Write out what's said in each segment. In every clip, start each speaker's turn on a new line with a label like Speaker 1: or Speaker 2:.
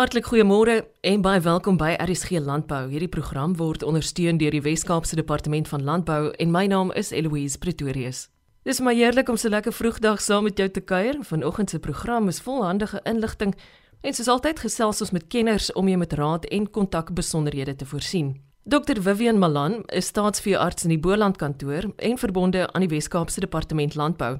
Speaker 1: Hartlik goeiemôre en baie welkom by RSG Landbou. Hierdie program word ondersteun deur die Wes-Kaapse Departement van Landbou en my naam is Eloise Pretorius. Dis my heerlik om so lekker vroegdag saam met jou te kuier. Vanoggend se program is vol handige inligting en soos altyd gesels ons met kenners om jou met raad en kontakbesonderhede te voorsien. Dr Vivian Malan is staatsveearts in die Boland kantoor en verbonde aan die Wes-Kaapse Departement Landbou.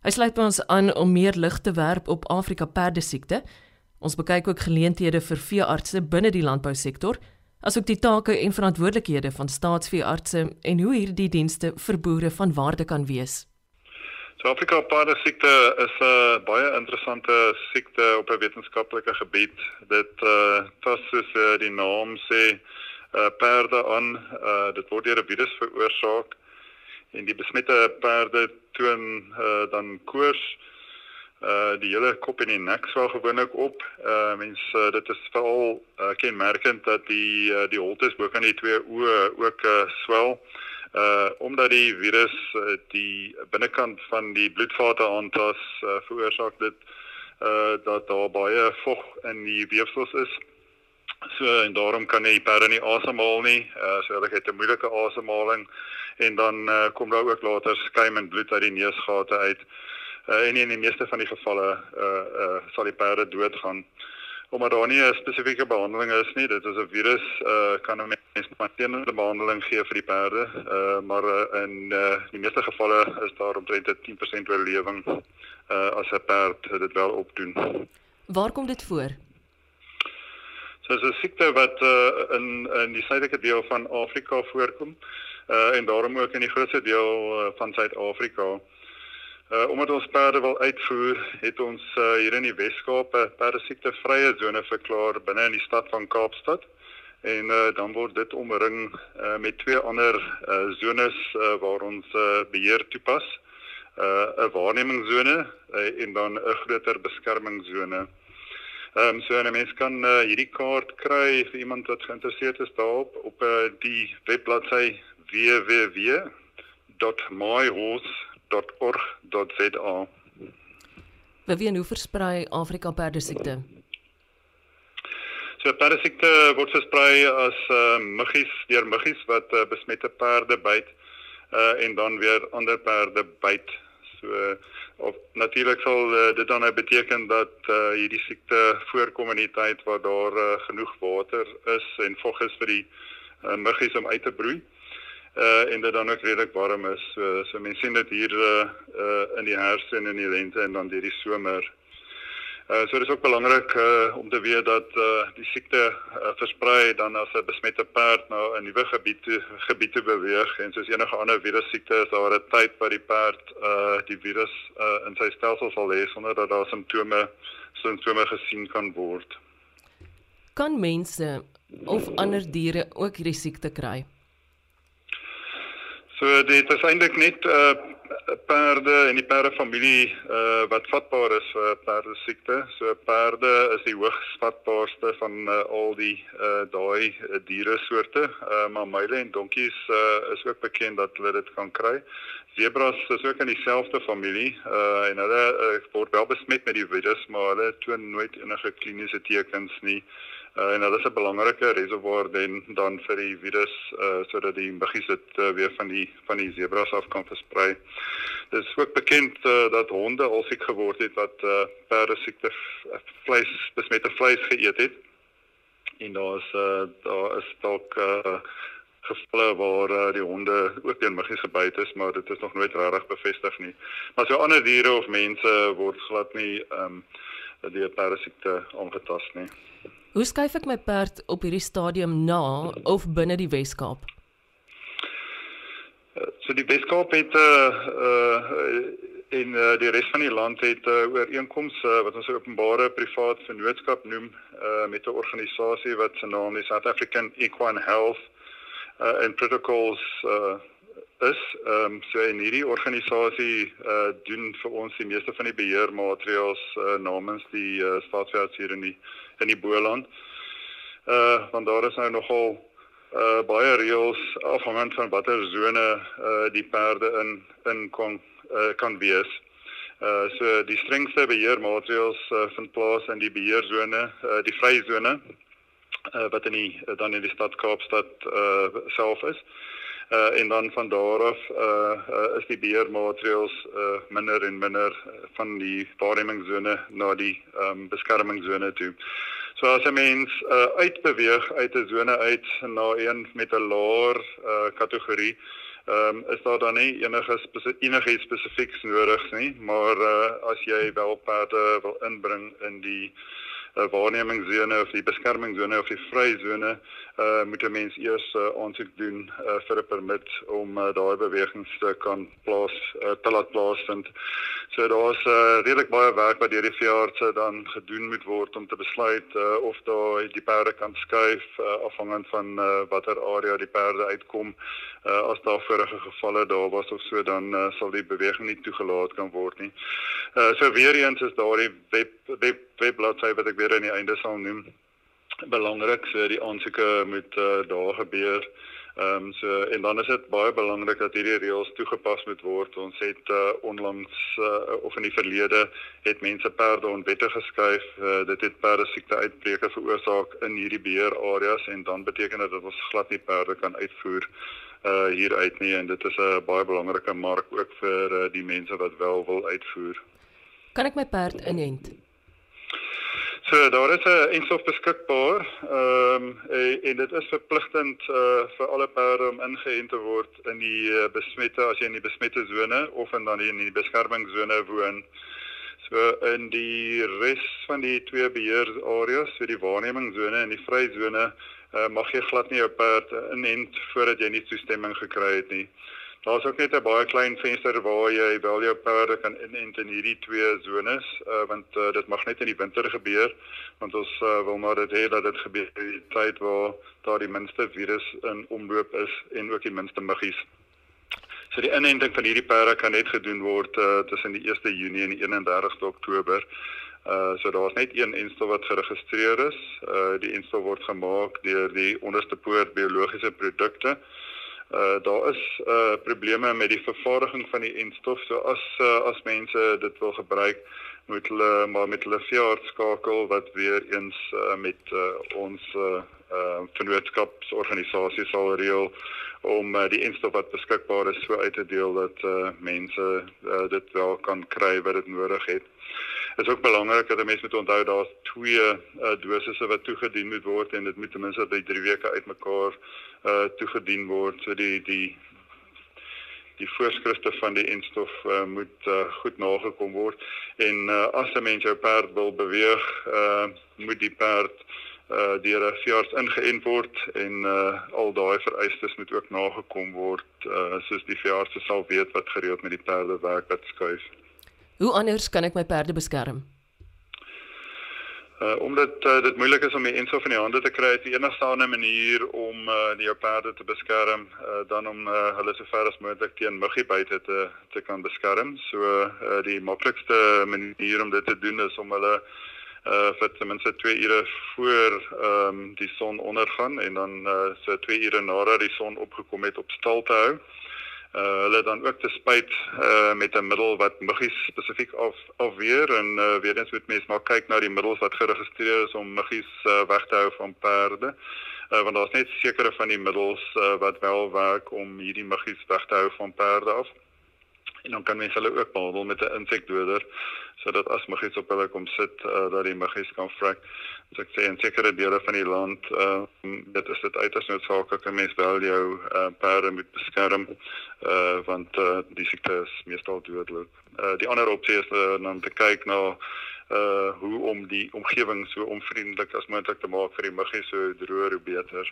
Speaker 1: Hy sluit by ons aan om meer lig te werp op Afrika perdesiekte Ons bekyk ook geleenthede vir veeartse binne die landbousektor, asook die take en verantwoordelikhede van staatsveeartse en hoe hierdie dienste vir boere van waarde kan wees.
Speaker 2: Suid-Afrika paardesiekte is 'n uh, baie interessante siekte op 'n wetenskaplike gebied. Dit uh tas soos uh, die naam sê uh perde aan, uh dit word deur 'n virus veroorsaak en die besmette perde toon uh dan koors die hele kop en die nek swel gewoonlik op. Uh mense uh, dit is veral uh, kenmerkend dat die uh, die holtes bo kan die twee oë ook uh, swel. Uh omdat die virus uh, die binnekant van die bloedvate aantas uh, veroorsaak dit uh dat daar baie vog in die weefsels is. So en daarom kan die perde nie asemhaal nie. Uh so hulle het 'n moeilike asemhaling en dan uh, kom daar ook later skuim en bloed uit die neusgate uit. Uh, en in die meeste van die gevalle uh uh sal die perde doodgaan omdat daar nie 'n spesifieke behandeling is nie. Dit is 'n virus uh kan 'n mens natuurlike behandeling gee vir die perde. Uh maar uh, in uh die meeste gevalle is daar omtrent 'n 10% oorlewing uh as 'n perd dit wel opdoen.
Speaker 1: Waar kom dit voor?
Speaker 2: So dis 'n siekte wat uh in in die suidelike deel van Afrika voorkom. Uh en daarom ook in die grootste deel uh, van Suid-Afrika. Uh omdat ons perde wil uitvoer, het ons uh, hier in die Wes-Kaap 'n perdesiekte vrye sone verklaar binne in die stad van Kaapstad. En uh dan word dit omring uh met twee ander uh zones uh, waar ons uh, beheer toepas. Uh 'n waarnemingsone uh, en dan 'n groter beskermingszone. Ehm um, so 'n mens kan uh, hierdie kaart kry vir iemand wat geïnteresseerd is daarop op uh, die webbladsy www.myhorse www.perdesiekte.org.za.
Speaker 1: Wie hoe versprei Afrika perdesiekte?
Speaker 2: So perdesiekte word versprei as uh, muggies deur muggies wat uh, besmette perde byt uh, en dan weer ander perde byt. So of natuurlik sal uh, dit dan nou beteken dat uh, hierdie siekte voorkom in die tyd waar daar uh, genoeg water is en vog is vir die uh, muggies om uit te broei uh en dit dan ook redelik warm is. So so mense sien dit hier uh, uh in die herfs en in die lente en dan deur die somer. Uh so dis ook belangrik uh om te weet dat uh die siekte uh, versprei dan as 'n besmette perd nou 'n nuwe gebied toe, gebied te beweeg en soos enige ander virus siekte is daar 'n tyd wat die perd uh die virus uh in sy stelsel sal hê sonder dat daar simptome simptome gesien kan word.
Speaker 1: Kan mense of ander diere ook hierdie siekte kry?
Speaker 2: So dit is eintlik net uh perde en die perde familie uh wat vatbaar is vir perde siekte. So perde is die hoogs vatbaarste van uh, al die uh daai uh, diere soorte. Uh maar myle en donkies uh is ook bekend dat hulle dit kan kry. Zebras is ook in dieselfde familie uh en hulle uh, word wel besmet met die virus, maar hulle toon nooit enige kliniese tekens nie. Uh, en dit is 'n belangrike reservoir dan dan vir die virus uh, sodat die muggies dit uh, weer van die van die zebras af kan versprei. Dit is ook bekend uh, dat honde al siek geword het wat uh, perde siekte vleis besmette vleis geëet het. En daar is uh, daar is dalk uh, gevalle waar uh, die honde ook deur muggies gebyt is, maar dit is nog nooit regtig bevestig nie. Maar so ander diere of mense word glad nie ehm um, deur perde siekte aangetast nie.
Speaker 1: Hoe skuif ek my perd op hierdie stadium na of binne die Weskaap?
Speaker 2: So die Weskaap het 'n uh, uh, en uh, die res van die land het 'n uh, ooreenkoms uh, wat ons openbare privaat vennootskap noem uh, met 'n organisasie wat se naam is South African Equine Health uh, and Protocols uh, is ehm um, so en hierdie organisasie uh doen vir ons die meeste van die beheermaatreëls uh, namens die uh, staatsveldse hier in die in die Boland. Uh want daar is nou nogal uh baie reëls afhangend van watter sone uh die perde in in kon uh, kan wees. Uh so die strengste beheermaatreëls uh, vind plaas in die beheerzone, uh, die vryzone uh, wat in die dan in die stad Kaapstad uh, self is. Uh, en dan van daar af uh, uh, is die beheermaatreëls uh, minder en minder van die waarnemingsone na die um, beskermingszone toe. So as 'n mens uh, uitbeweeg uit 'n sone uit na een met 'n laer uh, kategorie, ehm um, is daar dan nie enige spesi enige spesifieks nodig nie, maar uh, as jy wel perde wil inbring in die uh, waarnemingszone of die beskermingszone of die vryzone, uh moet 'n mens eers uh, aansoek doen uh, vir 'n permit om uh, daai bewegings te kan plaas uh, te laat plaasvind. So daar's uh, redelik baie werk wat deur die veeartse dan gedoen moet word om te besluit uh, of daai die perde kan skuif uh, afhangend van uh, watter area die perde uitkom. Uh, as daar vorige gevalle daar was of so dan uh, sal die beweging nie toegelaat kan word nie. Uh, so weer eens is daardie web web webbladsy wat ek weer aan die einde sal noem belangrik so die aansoeke moet uh, daar gebeur. Ehm um, so en dan is dit baie belangrik dat hierdie reëls toegepas moet word. Ons het uh, onlangs uh, of in die verlede het mense perde onwettig geskuif. Uh, dit het perde siekte uitbreke veroorsaak in hierdie beheerareas en dan beteken dit dat ons glad nie perde kan uitvoer uh hier uit nie en dit is 'n baie belangrike mark ook vir uh, die mense wat wel wil uitvoer.
Speaker 1: Kan ek my perd inent?
Speaker 2: So daar is 'n enstof beskikbaar. Ehm um, en dit is verpligtend uh, vir alle perde om ingeënt te word in die uh, besmette as jy in die besmette sone of in dan in die beskermingszone woon. So in die res van die twee beheerareas, so die waarnemingszone en die vryzone, uh, mag jy glad nie jou perd inent voordat jy nie toestemming gekry het nie. Daar's ook net 'n baie klein venster waar jy wel jou perde kan inent in hierdie twee zones, uh, want uh, dit mag net in die winter gebeur, want ons uh, wil maar dit hê dat dit gebeur in die tyd waar daar die minste virus in omloop is en ook die minste muggies. So die inenting van hierdie perde kan net gedoen word uh, tussen die 1 Junie en die 31ste Oktober. Uh so daar's net een enstel wat geregistreer is. Uh die enstel word gemaak deur die onderste poort biologiese produkte. Uh daar is uh probleme met die vervaardiging van die enstof. So as uh, as mense dit wil gebruik, moet hulle maar met hulle veearts skakel wat weer eens uh, met uh, ons uh, uh vennootskapsorganisasie sal reël om uh, die enstof wat beskikbaar is so uit te deel dat uh, mense uh, dit wel kan kry wat dit nodig het. Dit is ook belangrik dat mense moet onthou daar's twee uh, dosisse wat toegedien moet word en dit moet ten minste by 3 weke uitmekaar uh toegedien word. So die die die voorskrifte van die enstof uh, moet uh, goed nagekom word en uh, as 'n mens jou perd wil beweeg, uh moet die perd uh deur 'n veearts ingeënt word en uh al daai vereistes moet ook nagekom word uh soos die veearts sal weet wat gereeld met die perde werk wat skuif.
Speaker 1: Hoe anders kan ek my perde beskerm?
Speaker 2: Uh omdat uh, dit moeilik is om die enstof in die hande te kry, is die enigste ander manier om uh die jou perde te beskerm, uh dan om uh, hulle so ver as moontlik teen muggiebite te te kan beskerm. So uh die maklikste manier om dit te doen is om hulle uh vir ten minste 2 ure voor ehm um, die son ondergaan en dan uh so 2 ure nadat die son opgekom het op stal te hou uh, hulle dan ook te spyt uh, met 'n middel wat muggies spesifiek af afweer en uh, weer eens moet mense maar kyk na die middels wat geregistreer is om muggies uh, weg te hou van perde. Uh, want daar's net sekere van die middels uh, wat wel werk om hierdie muggies weg te hou van perde af. En dan kan mense hulle ook behandel met 'n insekdoder sodat as muggies op hulle kom sit uh, dat die muggies kan vrek. As ek sê in sekere dele van die land, uh, dit is dit uiters noodsaaklik dat mense wel jou uh, perde moet beskerm uh, want uh, die siekte is meestal dodelik. Uh, die ander opsie is uh, om te kyk na uh hoe om die omgewing so onvriendelik as moontlik te maak vir die muggies so droër hoe beter.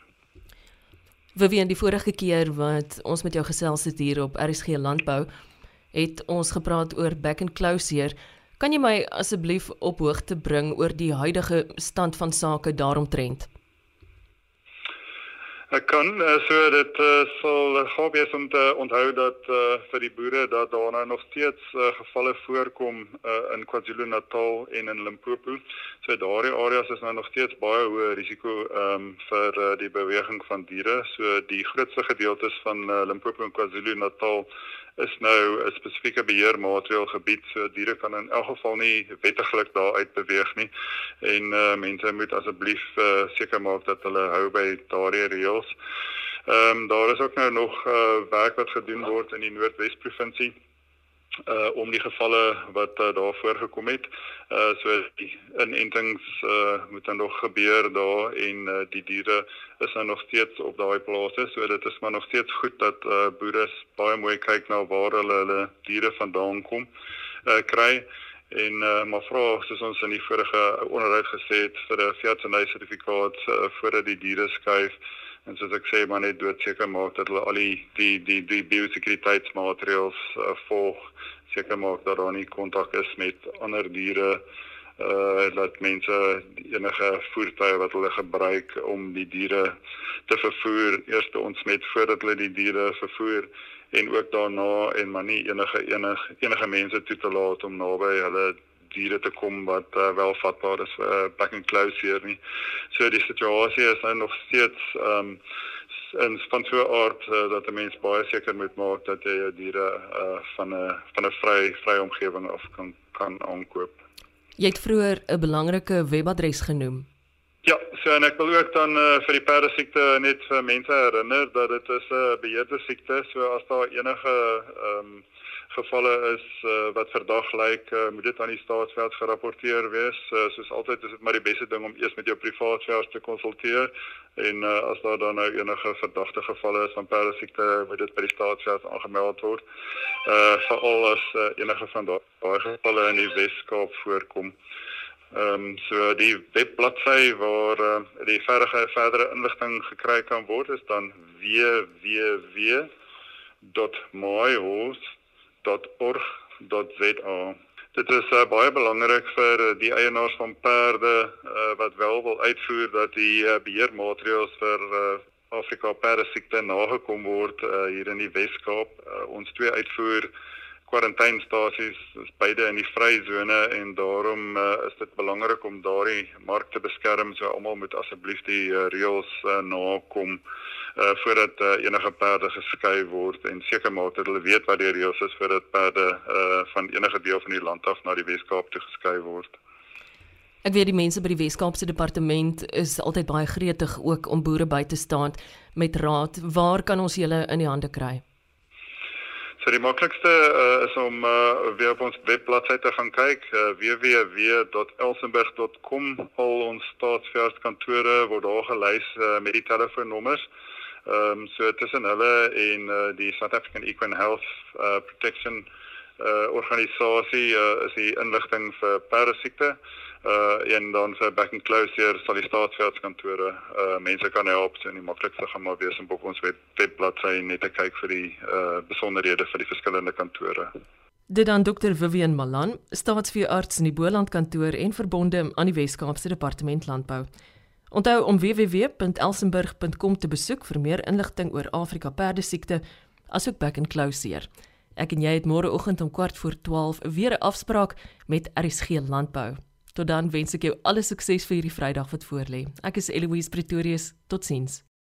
Speaker 1: Vivian die vorige keer wat ons met jou gesels het hier op RSG landbou het ons gepraat oor back and closure Kan jy my asseblief op hoogte bring oor die huidige stand van sake daaromtrent?
Speaker 2: Ek kan uh, so dit uh, sal gaan wees om te onthou dat uh, vir die boere dat daar nou nog steeds uh, gevalle voorkom uh, in KwaZulu-Natal en in Limpopo. So daardie areas is nou nog steeds baie hoë risiko um, vir uh, die beweging van diere. So die grootste gedeeltes van uh, Limpopo en KwaZulu-Natal is nou 'n spesifieke beheermaatreël gebied so diere kan in elk geval nie wettiglik daar uit beweeg nie en uh, mense moet asseblief uh, seker maak dat hulle hou by daardie reëls. Ehm um, daar is ook nou nog uh, werk wat gedoen word in die Noordwes provinsie uh om die gevalle wat uh, daar voorgekom het. Uh so die inentings uh moet dan nog gebeur daar en uh, die diere is nou nog steeds op daai plase. So dit is maar nog steeds goed dat uh boere baie mooi kyk na waar hulle hulle diere vandaan kom uh kry en uh, maar vra soos ons in die vorige onderhoud gesê het vir 'n veeartseny sertifikaat uh, voordat die diere skuif en soos ek sê maar net doodseker maak dat hulle al die die die, die biosekuriteitsmaatreëls uh, volg. Seker maak dat daar nie kontak is met ander diere uh dat mense enige voertuie wat hulle gebruik om die diere te vervoer. Eers te ontsmet voordat hulle die diere vervoer en ook daarna en maar nie enige enige enige mense toe te laat om naby hulle diere te kom wat uh, wel vatbaar is vir uh, back and close hier nie. So die situasie is nou nog steeds um en van so 'n aard uh, dat 'n mens baie seker moet maak dat jy jou diere uh, van 'n van 'n vry vry omgewing af kan kan aankoop.
Speaker 1: Jy het vroeër 'n belangrike webadres genoem.
Speaker 2: Ja, so en ek wil ook dan uh, vir die perde siekte net vir mense herinner dat dit is 'n uh, beheerde siekte, so as daar enige ehm um, gevalle is uh, wat verdag lyk, uh, moet dit aan die staatsveld gerapporteer wees. Uh, soos altyd is dit maar die beste ding om eers met jou privaat veearts te konsulteer en uh, as daar dan nou enige verdagte gevalle is van perdesiekte, moet dit by die staatsveld aangemeld word. Uh veral as uh, enige van daai gevalle in die Weskaap voorkom. Ehm um, so die webbladsy waar uh, die verdere verdere inligting gekry kan word is dan www.myhorse www.org.za. Dit is uh, baie belangrik vir die eienaars van perde uh, wat wel wil uitvoer dat die uh, beheermaatreëls vir uh, Afrika perde siekte nagekom word uh, hier in die Wes-Kaap. Uh, ons twee uitvoer kwarantynestasies is beide in die vryzone en daarom uh, is dit belangrik om daardie mark te beskerm. So almal moet asseblief die uh, reëls uh, nakom uh voordat uh, enige perde geskei word en seker maak dat hulle weet wat die reëls is voordat perde uh van enige deel van die land af na die Weskaap toe geskei word.
Speaker 1: Ek weet die mense by die Weskaapse departement is altyd baie gretig ook om boere by te staan met raad. Waar kan ons julle in die hande kry?
Speaker 2: So die maklikste uh, is om uh, weer op ons webbladsy te gaan kyk, uh, www.elsenburg.com. Al ons staatsveeartskantore word daar gelys uh, met die telefoonnommers. Ehm um, so tussen hulle en uh, die South African Equine Health uh, Protection uh, organisasie uh, is die inligting vir perdesiekte. Uh en dan vir back and close hier sal die staatsveldskantore uh mense kan help so in die maklikste gaan maar wees om op ons web webbladsy net te kyk vir die uh besonderhede vir die verskillende kantore.
Speaker 1: Dit dan Dr Vivian Malan, staatsveearts in die Boland kantoor en verbonde aan die Wes-Kaapse Departement Landbou. Onthou om www.elsenburg.com te besoek vir meer inligting oor Afrika perdesiekte, asook back and close hier. Ek en jy het môre oggend om kwart voor 12 weer 'n afspraak met RSG Landbou. Tot dan wens ek jou alle sukses vir hierdie Vrydag wat voorlê. Ek is Eloise Pretorius. Totsiens.